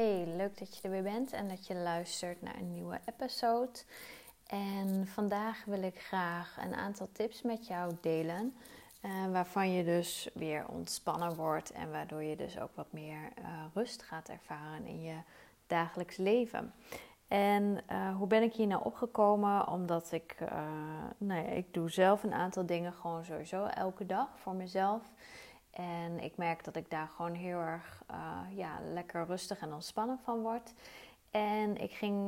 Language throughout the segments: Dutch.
Hey, leuk dat je er weer bent en dat je luistert naar een nieuwe episode. En vandaag wil ik graag een aantal tips met jou delen. Uh, waarvan je dus weer ontspannen wordt en waardoor je dus ook wat meer uh, rust gaat ervaren in je dagelijks leven. En uh, hoe ben ik hier nou opgekomen? Omdat ik, nou ja, ik doe zelf een aantal dingen gewoon sowieso elke dag voor mezelf. En ik merk dat ik daar gewoon heel erg uh, ja, lekker rustig en ontspannen van word. En ik ging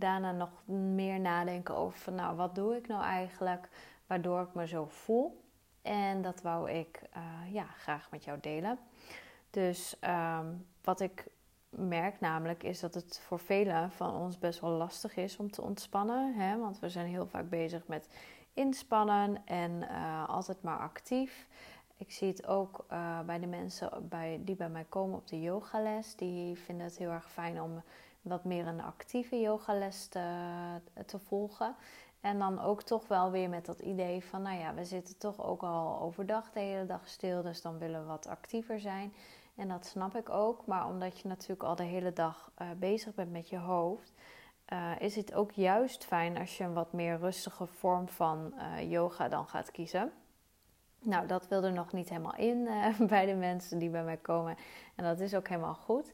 daarna nog meer nadenken over van, nou, wat doe ik nou eigenlijk waardoor ik me zo voel. En dat wou ik uh, ja, graag met jou delen. Dus um, wat ik merk namelijk is dat het voor velen van ons best wel lastig is om te ontspannen. Hè? Want we zijn heel vaak bezig met inspannen en uh, altijd maar actief. Ik zie het ook uh, bij de mensen bij, die bij mij komen op de yogales. Die vinden het heel erg fijn om wat meer een actieve yogales te, volgen. En dan ook toch wel weer met dat idee van, nou ja, we zitten toch ook al overdag de hele dag stil, dus dan willen we wat actiever zijn. En dat snap ik ook, maar omdat je natuurlijk al de hele dag uh, bezig bent met je hoofd, uh, is het ook juist fijn als je een wat meer rustige vorm van yoga dan gaat kiezen. Nou, dat wil er nog niet helemaal in uh, bij de mensen die bij mij komen. En dat is ook helemaal goed.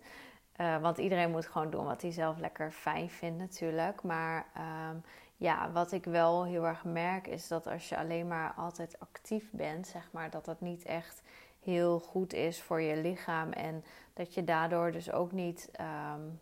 Uh, want iedereen moet gewoon doen wat hij zelf lekker fijn vindt natuurlijk. Maar um, ja, wat ik wel heel erg merk is dat als je alleen maar altijd actief bent, zeg maar, dat dat niet echt heel goed is voor je lichaam. En dat je daardoor dus ook niet um,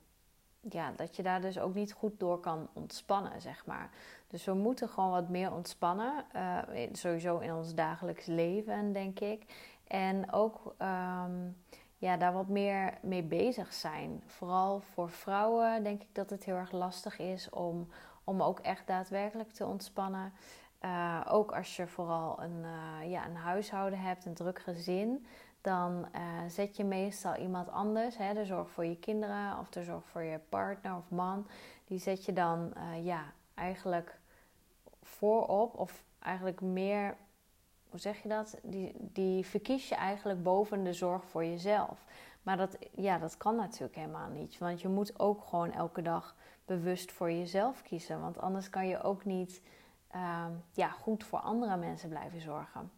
ja, dat je daar dus ook niet goed door kan ontspannen, zeg maar. Dus we moeten gewoon wat meer ontspannen. Uh, sowieso in ons dagelijks leven, denk ik. En ook um, ja, daar wat meer mee bezig zijn. Vooral voor vrouwen denk ik dat het heel erg lastig is om, om ook echt daadwerkelijk te ontspannen. Uh, ook als je vooral een, uh, ja, een huishouden hebt, een druk gezin dan uh, zet je meestal iemand anders, hè, de zorg voor je kinderen of de zorg voor je partner of man, die zet je dan uh, ja, eigenlijk voorop of eigenlijk meer, hoe zeg je dat? Die, die verkies je eigenlijk boven de zorg voor jezelf. Maar dat, ja, dat kan natuurlijk helemaal niet, want je moet ook gewoon elke dag bewust voor jezelf kiezen, want anders kan je ook niet uh, ja, goed voor andere mensen blijven zorgen.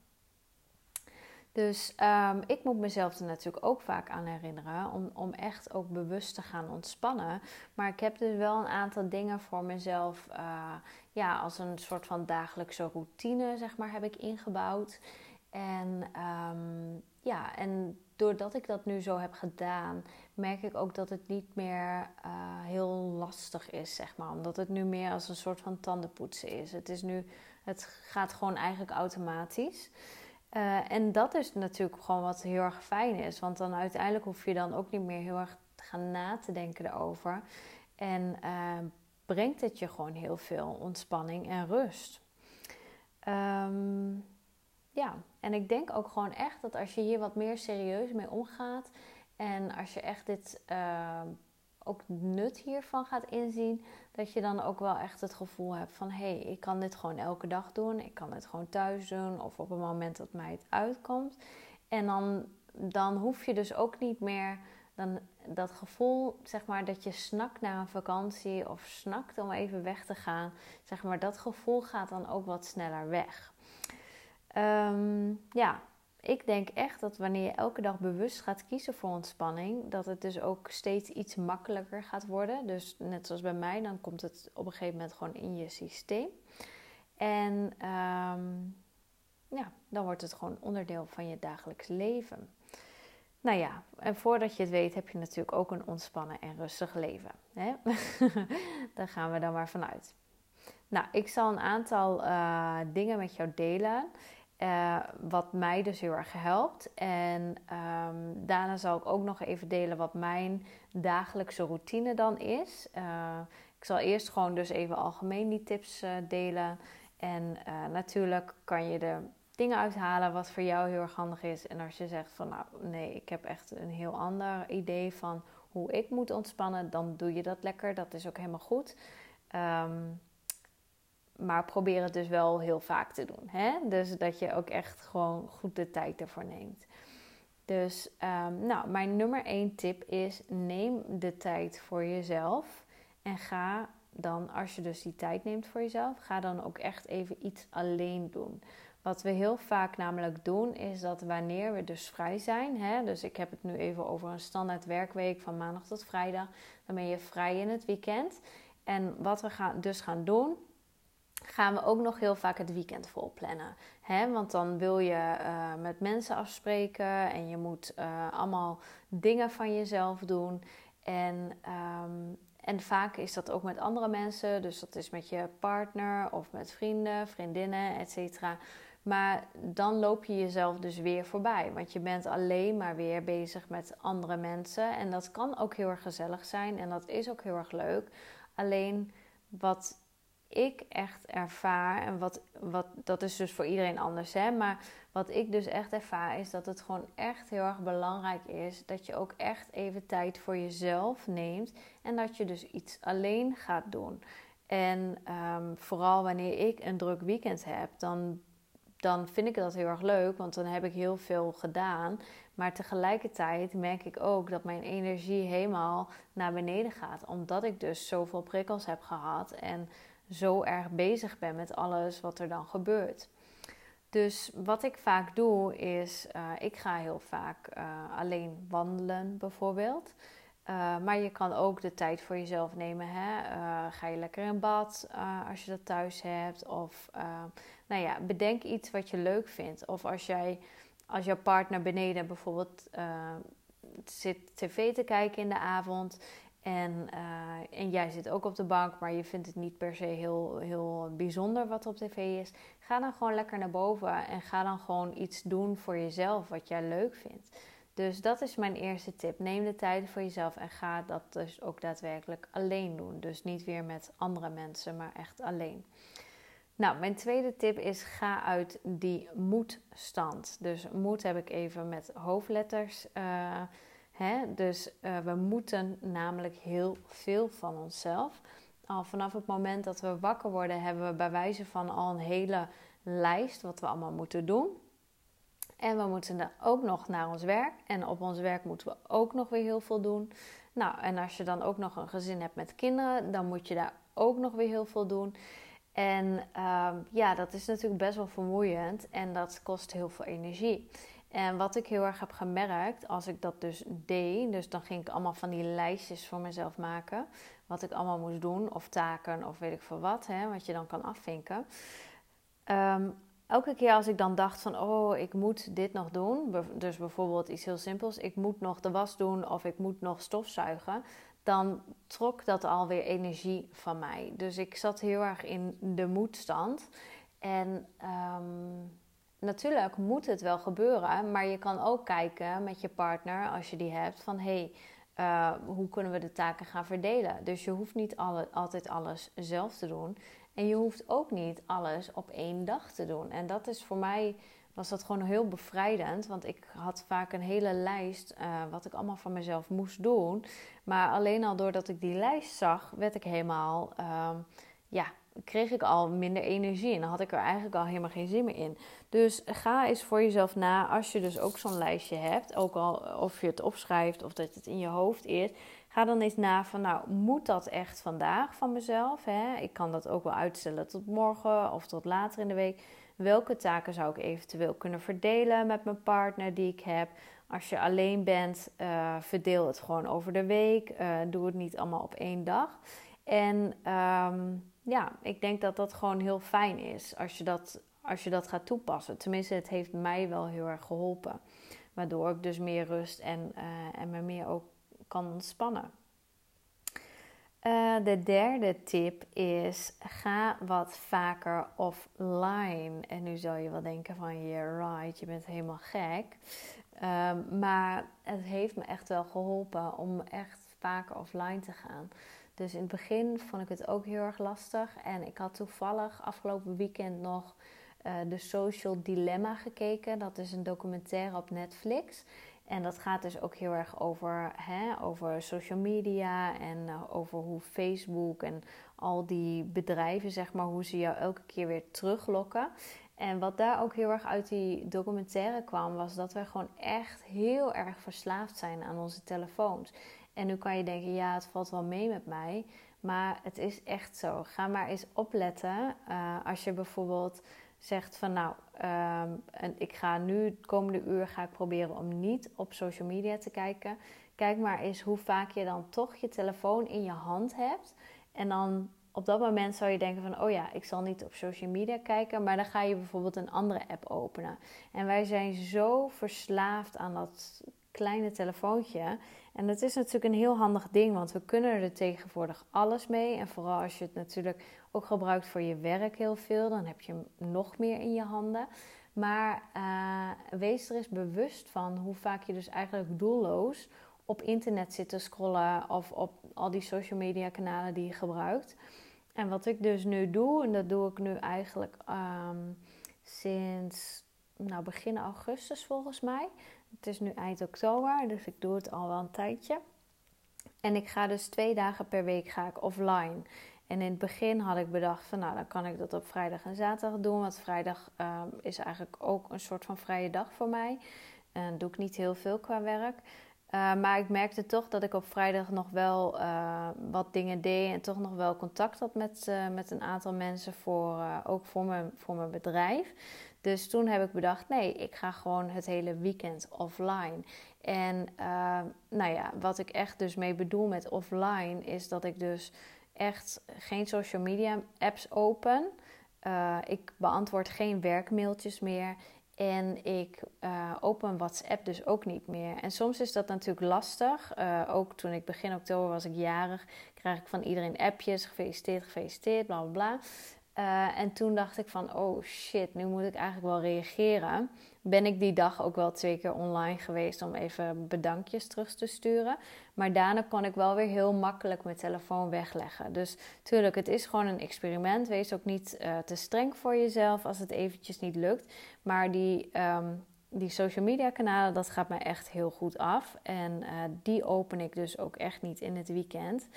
Dus um, ik moet mezelf er natuurlijk ook vaak aan herinneren om, om echt ook bewust te gaan ontspannen. Maar ik heb dus wel een aantal dingen voor mezelf, uh, ja, als een soort van dagelijkse routine, zeg maar, heb ik ingebouwd. En um, ja, en doordat ik dat nu zo heb gedaan, merk ik ook dat het niet meer uh, heel lastig is, zeg maar. Omdat het nu meer als een soort van tandenpoetsen is. Het is nu, het gaat gewoon eigenlijk automatisch. Uh, en dat is natuurlijk gewoon wat heel erg fijn is. Want dan uiteindelijk hoef je dan ook niet meer heel erg te gaan na te denken erover. En uh, brengt het je gewoon heel veel ontspanning en rust. Um, ja, en ik denk ook gewoon echt dat als je hier wat meer serieus mee omgaat. En als je echt dit uh, ook nut hiervan gaat inzien, dat je dan ook wel echt het gevoel hebt van hé, hey, ik kan dit gewoon elke dag doen. Ik kan het gewoon thuis doen of op het moment dat mij het uitkomt. En dan, dan hoef je dus ook niet meer dan dat gevoel, zeg maar, dat je snakt naar een vakantie of snakt om even weg te gaan. Zeg maar, dat gevoel gaat dan ook wat sneller weg. Um, ja, ik denk echt dat wanneer je elke dag bewust gaat kiezen voor ontspanning, dat het dus ook steeds iets makkelijker gaat worden. Dus net zoals bij mij, dan komt het op een gegeven moment gewoon in je systeem. En um, ja, dan wordt het gewoon onderdeel van je dagelijks leven. Nou ja, en voordat je het weet, heb je natuurlijk ook een ontspannen en rustig leven. Hè? Daar gaan we dan maar vanuit. Nou, ik zal een aantal uh, dingen met jou delen. Uh, wat mij dus heel erg helpt. En um, daarna zal ik ook nog even delen wat mijn dagelijkse routine dan is. Uh, ik zal eerst gewoon dus even algemeen die tips uh, delen. En natuurlijk kan je er dingen uithalen wat voor jou heel erg handig is. En als je zegt van nou nee, ik heb echt een heel ander idee van hoe ik moet ontspannen, dan doe je dat lekker. Dat is ook helemaal goed. Um, maar probeer het dus wel heel vaak te doen. Hè? Dus dat je ook echt gewoon goed de tijd ervoor neemt. Dus ehm, nou, mijn nummer één tip is: neem de tijd voor jezelf en ga dan, als je dus die tijd neemt voor jezelf, ga dan ook echt even iets alleen doen. Wat we heel vaak namelijk doen, is dat wanneer we dus vrij zijn, hè, dus ik heb het nu even over een standaard werkweek van maandag tot vrijdag, dan ben je vrij in het weekend. En wat we gaan, dus gaan doen, gaan we ook nog heel vaak het weekend vol plannen. Hè? Want dan wil je uh, met mensen afspreken en je moet uh, allemaal dingen van jezelf doen. En, um, en vaak is dat ook met andere mensen. Dus dat is met je partner of met vrienden, vriendinnen, etc. Maar dan loop je jezelf dus weer voorbij. Want je bent alleen maar weer bezig met andere mensen. En dat kan ook heel erg gezellig zijn. En dat is ook heel erg leuk. Alleen wat ik echt ervaar, en wat, wat, dat is dus voor iedereen anders, hè, maar wat ik dus echt ervaar is dat het gewoon echt heel erg belangrijk is dat je ook echt even tijd voor jezelf neemt en dat je dus iets alleen gaat doen. En um, vooral wanneer ik een druk weekend heb, dan, dan vind ik dat heel erg leuk, want dan heb ik heel veel gedaan. Maar tegelijkertijd merk ik ook dat mijn energie helemaal naar beneden gaat, omdat ik dus zoveel prikkels heb gehad en zo erg bezig ben met alles wat er dan gebeurt. Dus wat ik vaak doe is, uh, ik ga heel vaak uh, alleen wandelen bijvoorbeeld. Uh, maar je kan ook de tijd voor jezelf nemen. Hè? ga je lekker in bad als je dat thuis hebt. Of nou ja, bedenk iets wat je leuk vindt. Of als jij als jouw partner beneden bijvoorbeeld zit tv te kijken in de avond en, uh, en jij zit ook op de bank, maar je vindt het niet per se heel, heel bijzonder wat op tv is. Ga dan gewoon lekker naar boven en ga dan gewoon iets doen voor jezelf wat jij leuk vindt. Dus dat is mijn eerste tip. Neem de tijd voor jezelf en ga dat dus ook daadwerkelijk alleen doen. Dus niet weer met andere mensen, maar echt alleen. Nou, mijn tweede tip is ga uit die moedstand. Dus moed heb ik even met hoofdletters uh, Dus uh, we moeten namelijk heel veel van onszelf. Al vanaf het moment dat we wakker worden, hebben we bij wijze van al een hele lijst wat we allemaal moeten doen. En we moeten dan ook nog naar ons werk. En op ons werk moeten we ook nog weer heel veel doen. Nou, en als je dan ook nog een gezin hebt met kinderen, dan moet je daar ook nog weer heel veel doen. En uh, ja, dat is natuurlijk best wel vermoeiend en dat kost heel veel energie. En wat ik heel erg heb gemerkt als ik dat dus deed, dus dan ging ik allemaal van die lijstjes voor mezelf maken, wat ik allemaal moest doen, of taken of weet ik veel wat, hè, wat je dan kan afvinken. Um, elke keer als ik dan dacht van, oh, ik moet dit nog doen, dus bijvoorbeeld iets heel simpels, ik moet nog de was doen of ik moet nog stofzuigen, dan trok dat alweer energie van mij. Dus ik zat heel erg in de moedstand. En um, natuurlijk moet het wel gebeuren, maar je kan ook kijken met je partner, als je die hebt, van hey, uh, hoe kunnen we de taken gaan verdelen? Dus je hoeft niet altijd alles zelf te doen. En je hoeft ook niet alles op één dag te doen. En dat is voor mij, was dat gewoon heel bevrijdend. Want ik had vaak een hele lijst uh, wat ik allemaal van mezelf moest doen. Maar alleen al doordat ik die lijst zag, werd ik helemaal, uh, ja, kreeg ik al minder energie. En dan had ik er eigenlijk al helemaal geen zin meer in. Dus ga eens voor jezelf na, als je dus ook zo'n lijstje hebt, ook al of je het opschrijft of dat het in je hoofd is. Ga dan eens na van, nou, moet dat echt vandaag van mezelf? Hè? Ik kan dat ook wel uitstellen tot morgen of tot later in de week. Welke taken zou ik eventueel kunnen verdelen met mijn partner die ik heb? Als je alleen bent, uh, verdeel het gewoon over de week. Uh, doe het niet allemaal op één dag. En um, ja, ik denk dat dat gewoon heel fijn is als je dat, als je dat gaat toepassen. Tenminste, het heeft mij wel heel erg geholpen. Waardoor ik dus meer rust en, uh, en me meer ook kan ontspannen. Uh, de derde tip is: ga wat vaker offline. En nu zou je wel denken: van yeah, right, je bent helemaal gek. Um, maar het heeft me echt wel geholpen om echt vaker offline te gaan. Dus in het begin vond ik het ook heel erg lastig. En ik had toevallig afgelopen weekend nog uh, The Social Dilemma gekeken. Dat is een documentaire op Netflix. En dat gaat dus ook heel erg over, hè, over social media en uh, over hoe Facebook en al die bedrijven, zeg maar, hoe ze jou elke keer weer teruglokken. En wat daar ook heel erg uit die documentaire kwam, was dat we gewoon echt heel erg verslaafd zijn aan onze telefoons. En nu kan je denken, ja, het valt wel mee met mij. Maar het is echt zo. Ga maar eens opletten. Uh, als je bijvoorbeeld zegt van nou, um, en ik ga nu het komende uur ga ik proberen om niet op social media te kijken. Kijk maar eens hoe vaak je dan toch je telefoon in je hand hebt. En dan op dat moment zou je denken van, oh ja, ik zal niet op social media kijken, maar dan ga je bijvoorbeeld een andere app openen. En wij zijn zo verslaafd aan dat kleine telefoontje. En dat is natuurlijk een heel handig ding, want we kunnen er tegenwoordig alles mee. En vooral als je het natuurlijk ook gebruikt voor je werk heel veel, dan heb je nog meer in je handen. Maar uh, wees er eens bewust van hoe vaak je dus eigenlijk doelloos op internet zit te scrollen of op al die social media kanalen die je gebruikt. En wat ik dus nu doe, en dat doe ik nu eigenlijk um, sinds nou, begin augustus volgens mij. Het is nu eind oktober, dus ik doe het al wel een tijdje. En ik ga dus twee dagen per week ga ik offline. En in het begin had ik bedacht van nou dan kan ik dat op vrijdag en zaterdag doen. Want vrijdag um, is eigenlijk ook een soort van vrije dag voor mij. En doe ik niet heel veel qua werk. Uh, maar ik merkte toch dat ik op vrijdag nog wel uh, wat dingen deed en toch nog wel contact had met, uh, met een aantal mensen, voor, ook voor mijn, voor mijn bedrijf. Dus toen heb ik bedacht, nee, ik ga gewoon het hele weekend offline. En nou ja, wat ik echt dus mee bedoel met offline is dat ik dus echt geen social media apps open. ik beantwoord geen werkmailtjes meer. En ik uh, open WhatsApp dus ook niet meer. En soms is dat natuurlijk lastig. Ook toen ik begin oktober was ik jarig, krijg ik van iedereen appjes. Gefeliciteerd, gefeliciteerd, bla bla bla. Uh, en toen dacht ik van, oh shit, nu moet ik eigenlijk wel reageren. Ben ik die dag ook wel twee keer online geweest om even bedankjes terug te sturen. Maar daarna kon ik wel weer heel makkelijk mijn telefoon wegleggen. Dus tuurlijk, het is gewoon een experiment. Wees ook niet uh, te streng voor jezelf als het eventjes niet lukt. Maar die, um, die social media kanalen, dat gaat mij echt heel goed af. En uh, die open ik dus ook echt niet in het weekend.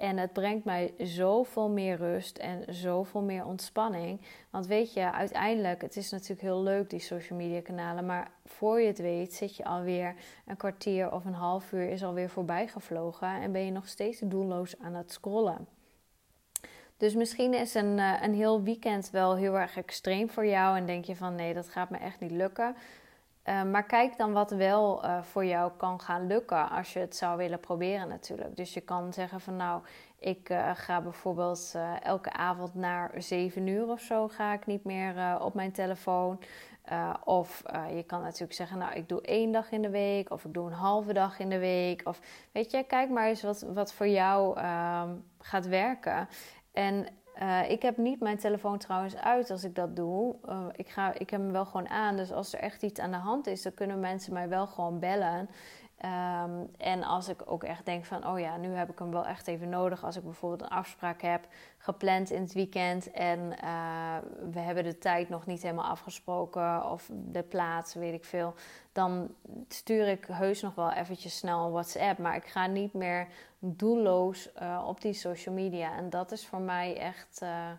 En het brengt mij zoveel meer rust en zoveel meer ontspanning. Want weet je, uiteindelijk, het is natuurlijk heel leuk, die social media kanalen. Maar voor je het weet, zit je alweer een kwartier of een half uur is alweer voorbij gevlogen. En ben je nog steeds doelloos aan het scrollen. Dus misschien is een, eh, een heel weekend wel heel erg extreem voor jou. En denk je van nee, dat gaat me echt niet lukken. Uh, maar kijk dan wat wel uh, voor jou kan gaan lukken als je het zou willen proberen natuurlijk. Dus je kan zeggen van nou, ik uh, ga bijvoorbeeld elke avond naar 7 uur of zo ga ik niet meer op mijn telefoon. of je kan natuurlijk zeggen, nou ik doe één dag in de week of ik doe een halve dag in de week. Of weet je, kijk maar eens wat, wat voor jou ehm, gaat werken. En uh, ik heb niet mijn telefoon trouwens uit als ik dat doe. Uh, ik, ga, ik heb hem wel gewoon aan. Dus als er echt iets aan de hand is, dan kunnen mensen mij wel gewoon bellen. Um, en als ik ook echt denk van, oh ja, nu heb ik hem wel echt even nodig. Als ik bijvoorbeeld een afspraak heb gepland in het weekend en uh, we hebben de tijd nog niet helemaal afgesproken of de plaats, weet ik veel. Dan stuur ik heus nog wel eventjes snel een WhatsApp. Maar ik ga niet meer doelloos uh, op die social media. En dat is voor mij echt uh,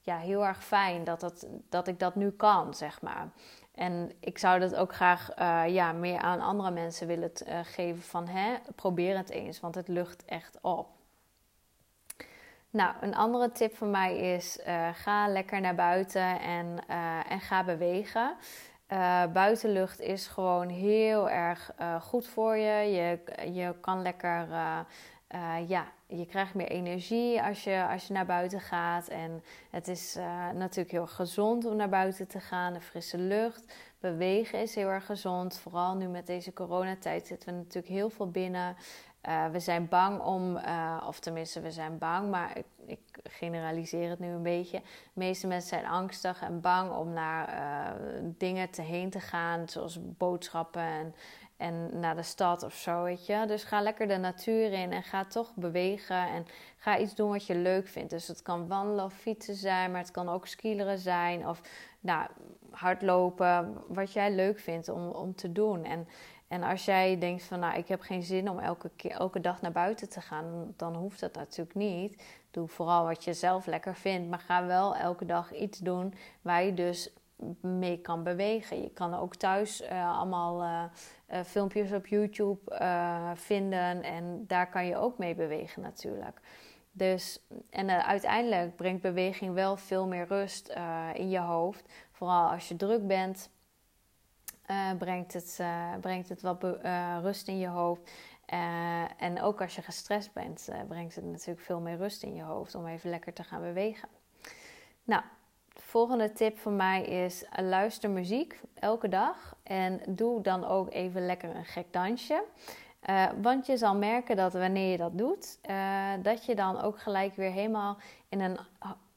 ja, heel erg fijn dat, dat, dat ik dat nu kan, zeg maar. En ik zou dat ook graag uh, ja, meer aan andere mensen willen uh, geven van hè, probeer het eens, want het lucht echt op. Nou, een andere tip van mij is uh, ga lekker naar buiten en, en ga bewegen. buitenlucht is gewoon heel erg goed voor je. Je, je kan lekker ja, je krijgt meer energie als je, als je naar buiten gaat. En het is uh, natuurlijk heel gezond om naar buiten te gaan. De frisse lucht. Bewegen is heel erg gezond. Vooral nu met deze coronatijd zitten we natuurlijk heel veel binnen. Uh, we zijn bang om, of tenminste, we zijn bang, maar ik, ik, generaliseer het nu een beetje. De meeste mensen zijn angstig en bang om naar dingen te heen te gaan, zoals boodschappen en, en naar de stad of zo, weet je. Dus ga lekker de natuur in en ga toch bewegen en ga iets doen wat je leuk vindt. Dus het kan wandelen of fietsen zijn, maar het kan ook skileren zijn of nou, hardlopen, wat jij leuk vindt om, om te doen. En, en als jij denkt van, nou, ik heb geen zin om elke, keer, elke dag naar buiten te gaan, dan hoeft dat natuurlijk niet. Doe vooral wat je zelf lekker vindt, maar ga wel elke dag iets doen waar je dus mee kan bewegen. Je kan ook thuis uh, allemaal uh, filmpjes op YouTube vinden en daar kan je ook mee bewegen natuurlijk. Dus, en uiteindelijk brengt beweging wel veel meer rust in je hoofd. Vooral als je druk bent, brengt, het, brengt het wat rust in je hoofd. en ook als je gestrest bent, brengt het natuurlijk veel meer rust in je hoofd om even lekker te gaan bewegen. Nou, volgende tip van mij is: uh, luister muziek elke dag en doe dan ook even lekker een gek dansje. Uh, want je zal merken dat wanneer je dat doet, uh, dat je dan ook gelijk weer helemaal in een,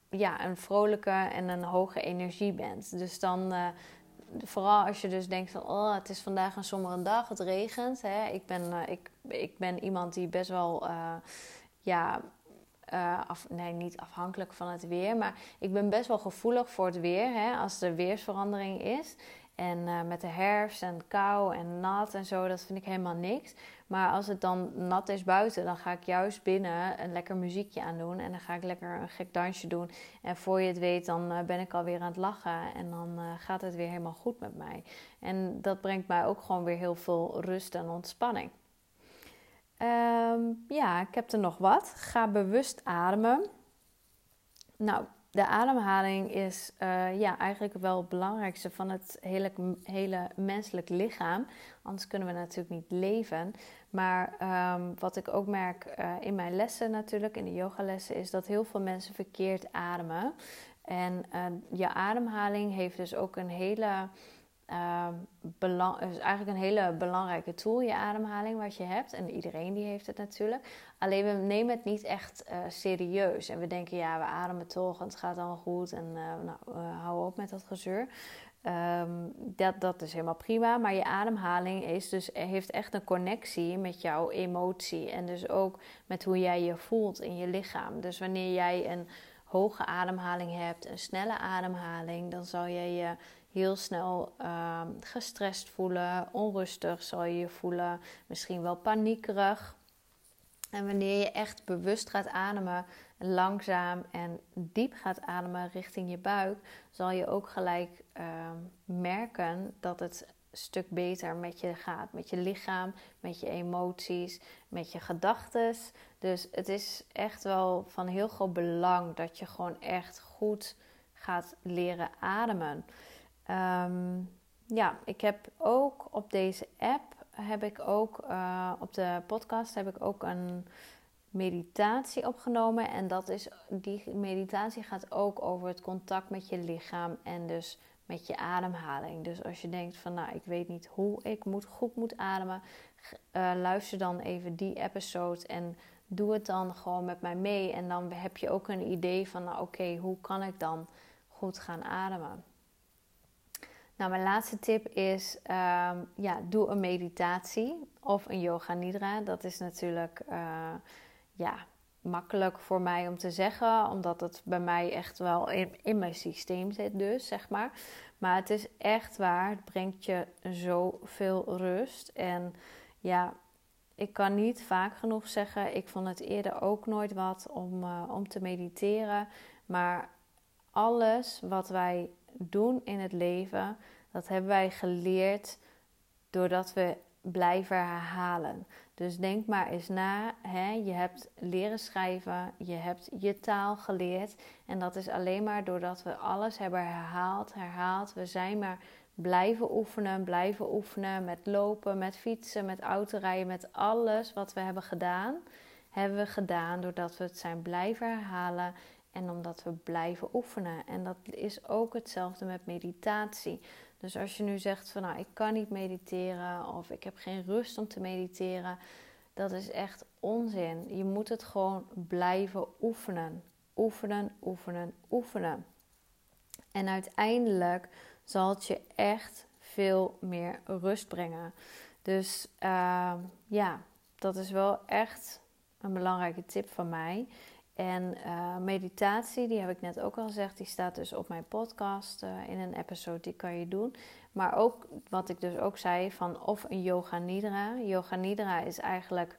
ja, een vrolijke en een hoge energie bent. Dus dan, vooral als je dus denkt van, oh, het is vandaag een sombere dag, het regent. Hè? Ik, ben, ik, ik ben iemand die best wel, ja, af, nee, niet afhankelijk van het weer. Maar ik ben best wel gevoelig voor het weer. Hè, als er weersverandering is. En uh, met de herfst en kou en nat en zo, dat vind ik helemaal niks. Maar als het dan nat is buiten, dan ga ik juist binnen een lekker muziekje aan doen. En dan ga ik lekker een gek dansje doen. En voor je het weet, dan uh, ben ik alweer aan het lachen. En dan gaat het weer helemaal goed met mij. En dat brengt mij ook gewoon weer heel veel rust en ontspanning. Ehm, ja, ik heb er nog wat. Ga bewust ademen. Nou, de ademhaling is uh, ja, eigenlijk wel het belangrijkste van het hele, hele menselijk lichaam. Anders kunnen we natuurlijk niet leven. Maar ehm, wat ik ook merk uh, in mijn lessen natuurlijk, in de yogalessen, is dat heel veel mensen verkeerd ademen. En uh, je ademhaling heeft dus ook een hele uh, belang, is eigenlijk een hele belangrijke tool, je ademhaling, wat je hebt. En iedereen die heeft het natuurlijk. Alleen we nemen het niet echt uh, serieus. En we denken, ja, we ademen toch en het gaat allemaal goed. En uh, nou, hou op met dat gezeur. Um, dat, dat is helemaal prima. Maar je ademhaling is dus, heeft echt een connectie met jouw emotie. En dus ook met hoe jij je voelt in je lichaam. Dus wanneer jij een hoge ademhaling hebt, een snelle ademhaling, dan zal je je heel snel uh, gestrest voelen, onrustig zal je je voelen, misschien wel paniekerig. En wanneer je echt bewust gaat ademen, langzaam en diep gaat ademen richting je buik, zal je ook gelijk uh, merken dat het een stuk beter met je gaat. Met je lichaam, met je emoties, met je gedachten. Dus het is echt wel van heel groot belang dat je gewoon echt goed gaat leren ademen. Um, ja, ik heb ook op deze app, heb ik ook uh, op de podcast, heb ik ook een meditatie opgenomen. En dat is, die meditatie gaat ook over het contact met je lichaam en dus met je ademhaling. Dus als je denkt van, nou, ik weet niet hoe ik moet, goed moet ademen, uh, luister dan even die episode en doe het dan gewoon met mij mee. En dan heb je ook een idee van, nou, oké, hoe kan ik dan goed gaan ademen? Nou, mijn laatste tip is: um, ja, doe een meditatie of een yoga nidra. Dat is natuurlijk uh, ja, makkelijk voor mij om te zeggen, omdat het bij mij echt wel in, mijn systeem zit, dus zeg maar. Maar het is echt waar, het brengt je zoveel rust. En ja, ik kan niet vaak genoeg zeggen, ik vond het eerder ook nooit wat om, uh, om te mediteren. Maar alles wat wij doen in het leven, dat hebben wij geleerd doordat we blijven herhalen. Dus denk maar eens na. Hè? Je hebt leren schrijven, je hebt je taal geleerd. En dat is alleen maar doordat we alles hebben herhaald, herhaald. We zijn maar blijven oefenen, blijven oefenen met lopen, met fietsen, met autorijden, met alles wat we hebben gedaan. Hebben we gedaan doordat we het zijn blijven herhalen en omdat we blijven oefenen. En dat is ook hetzelfde met meditatie. Dus als je nu zegt van nou ik kan niet mediteren of ik heb geen rust om te mediteren, dat is echt onzin. Je moet het gewoon blijven oefenen. Oefenen, oefenen, oefenen. En uiteindelijk zal het je echt veel meer rust brengen. Dus uh, ja, dat is wel echt een belangrijke tip van mij. En uh, meditatie, die heb ik net ook al gezegd, die staat dus op mijn podcast uh, in een episode, die kan je doen. Maar ook wat ik dus ook zei van of een yoga nidra. Yoga nidra is eigenlijk,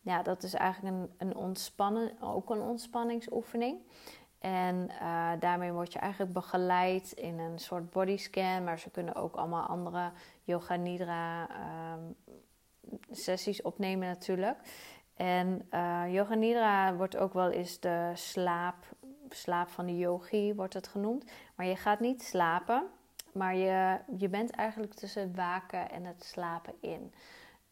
ja, dat is eigenlijk een, een ontspannen, ook een ontspanningsoefening. En uh, daarmee word je eigenlijk begeleid in een soort bodyscan. Maar ze kunnen ook allemaal andere yoga nidra um, sessies opnemen natuurlijk. En uh, yoga nidra wordt ook wel eens de slaap, slaap van de yogi wordt het genoemd. Maar je gaat niet slapen, maar je, je bent eigenlijk tussen het waken en het slapen in.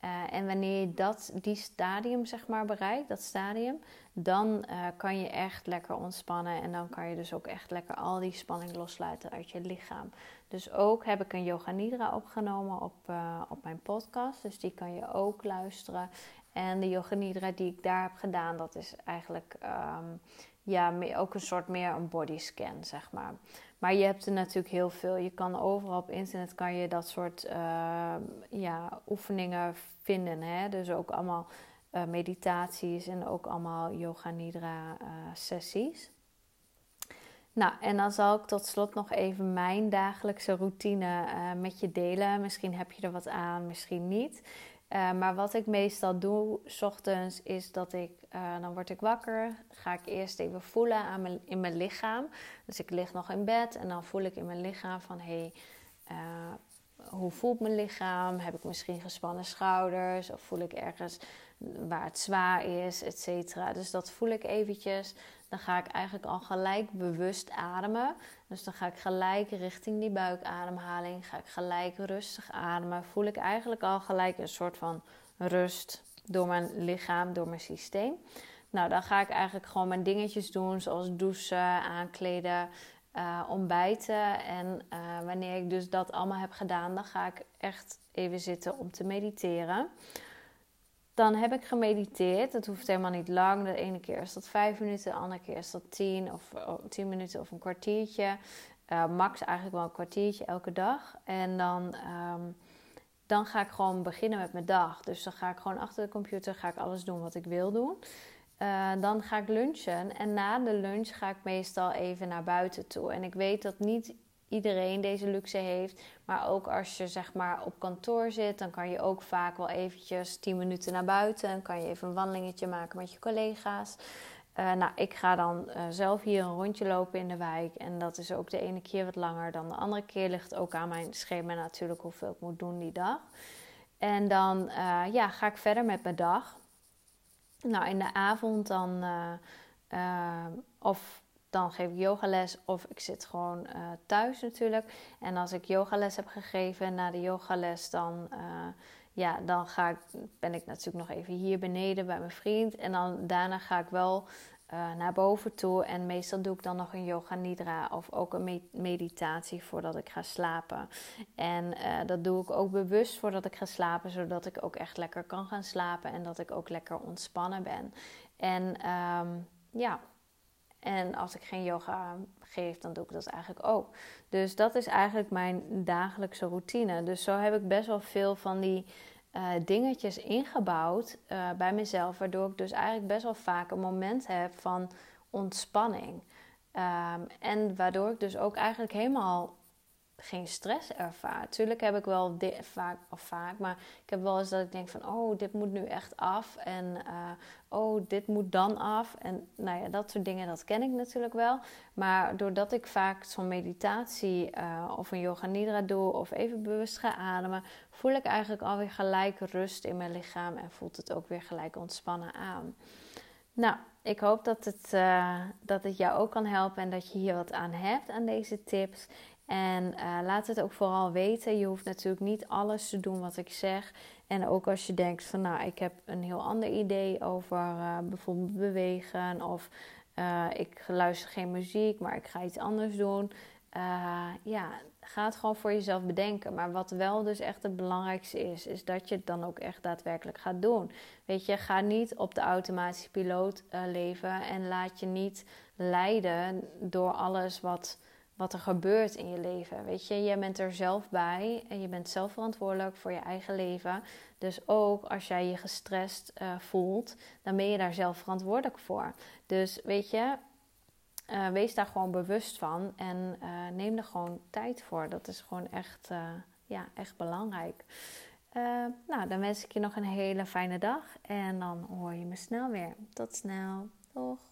Uh, en wanneer je dat, die stadium zeg maar bereikt, dat stadium, dan uh, kan je echt lekker ontspannen. En dan kan je dus ook echt lekker al die spanning loslaten uit je lichaam. Dus ook heb ik een Yoga Nidra opgenomen op, op mijn podcast. Dus die kan je ook luisteren. En de Yoga Nidra die ik daar heb gedaan, dat is eigenlijk um, ja, ook een soort meer een bodyscan, zeg maar. Maar je hebt er natuurlijk heel veel. Je kan overal op internet kan je dat soort uh, ja, oefeningen vinden. Hè? Dus ook allemaal uh, meditaties en ook allemaal yoga nidra uh, sessies. Nou, en dan zal ik tot slot nog even mijn dagelijkse routine met je delen. Misschien heb je er wat aan, misschien niet. Uh, maar wat ik meestal doe, s ochtends, is dat ik, uh, dan word ik wakker, ga ik eerst even voelen aan mijn, in mijn lichaam. Dus ik lig nog in bed en dan voel ik in mijn lichaam van, hé, hey, uh, hoe voelt mijn lichaam? Heb ik misschien gespannen schouders? Of voel ik ergens waar het zwaar is, et cetera. Dus dat voel ik eventjes. Dan ga ik eigenlijk al gelijk bewust ademen. Dus dan ga ik gelijk richting die buikademhaling. Ga ik gelijk rustig ademen. Voel ik eigenlijk al gelijk een soort van rust door mijn lichaam, door mijn systeem. Nou, dan ga ik eigenlijk gewoon mijn dingetjes doen, zoals douchen, aankleden, uh, ontbijten. En uh, wanneer ik dus dat allemaal heb gedaan, dan ga ik echt even zitten om te mediteren. Dan heb ik gemediteerd. Het hoeft helemaal niet lang. De ene keer is dat vijf minuten, de andere keer is dat tien of oh, tien minuten of een kwartiertje. Uh, max eigenlijk wel een kwartiertje elke dag. En dan, um, dan ga ik gewoon beginnen met mijn dag. Dus dan ga ik gewoon achter de computer ga ik alles doen wat ik wil doen. Uh, dan ga ik lunchen en na de lunch ga ik meestal even naar buiten toe. En ik weet dat niet iedereen deze luxe heeft. Maar ook als je zeg maar op kantoor zit, dan kan je ook vaak wel eventjes 10 minuten naar buiten. En kan je even een wandelingetje maken met je collega's. Uh, nou, ik ga dan uh, zelf hier een rondje lopen in de wijk. En dat is ook de ene keer wat langer dan de andere keer. Ligt ook aan mijn schema natuurlijk hoeveel ik moet doen die dag. En dan uh, ja, ga ik verder met mijn dag. Nou, in de avond dan... of dan geef ik yogales of ik zit gewoon uh, thuis natuurlijk. En als ik yogales heb gegeven na de yogales, dan, uh, ja, dan ga ik, ben ik natuurlijk nog even hier beneden bij mijn vriend. En dan daarna ga ik wel uh, naar boven toe. En meestal doe ik dan nog een yoga nidra of ook een meditatie voordat ik ga slapen. En dat doe ik ook bewust voordat ik ga slapen, zodat ik ook echt lekker kan gaan slapen en dat ik ook lekker ontspannen ben. En um, ja, en als ik geen yoga geef, dan doe ik dat eigenlijk ook. Dus dat is eigenlijk mijn dagelijkse routine. Dus zo heb ik best wel veel van die uh, dingetjes ingebouwd uh, bij mezelf, waardoor ik dus eigenlijk best wel vaak een moment heb van ontspanning. Um, en waardoor ik dus ook eigenlijk helemaal geen stress ervaar. Tuurlijk heb ik wel vaak, of vaak, maar ik heb wel eens dat ik denk van, oh, dit moet nu echt af. En uh, oh, dit moet dan af. En nou ja, dat soort dingen, dat ken ik natuurlijk wel. Maar doordat ik vaak zo'n meditatie uh, of een yoga nidra doe of even bewust ga ademen, voel ik eigenlijk alweer gelijk rust in mijn lichaam en voelt het ook weer gelijk ontspannen aan. Nou, ik hoop dat het, uh, dat het jou ook kan helpen en dat je hier wat aan hebt aan deze tips. En uh, laat het ook vooral weten. Je hoeft natuurlijk niet alles te doen wat ik zeg. En ook als je denkt van nou, ik heb een heel ander idee over uh, bijvoorbeeld bewegen. Of uh, ik luister geen muziek, maar ik ga iets anders doen. ja, ga het gewoon voor jezelf bedenken. Maar wat wel dus echt het belangrijkste is, is dat je het dan ook echt daadwerkelijk gaat doen. Weet je, ga niet op de automatische piloot leven. En laat je niet leiden door alles wat wat er gebeurt in je leven. Weet je, jij bent er zelf bij en je bent zelf verantwoordelijk voor je eigen leven. Dus ook als jij je gestrest uh, voelt, dan ben je daar zelf verantwoordelijk voor. Dus weet je, uh, wees daar gewoon bewust van en uh, neem er gewoon tijd voor. Dat is gewoon echt, ja, echt belangrijk. nou, dan wens ik je nog een hele fijne dag en dan hoor je me snel weer. Tot snel. Doeg.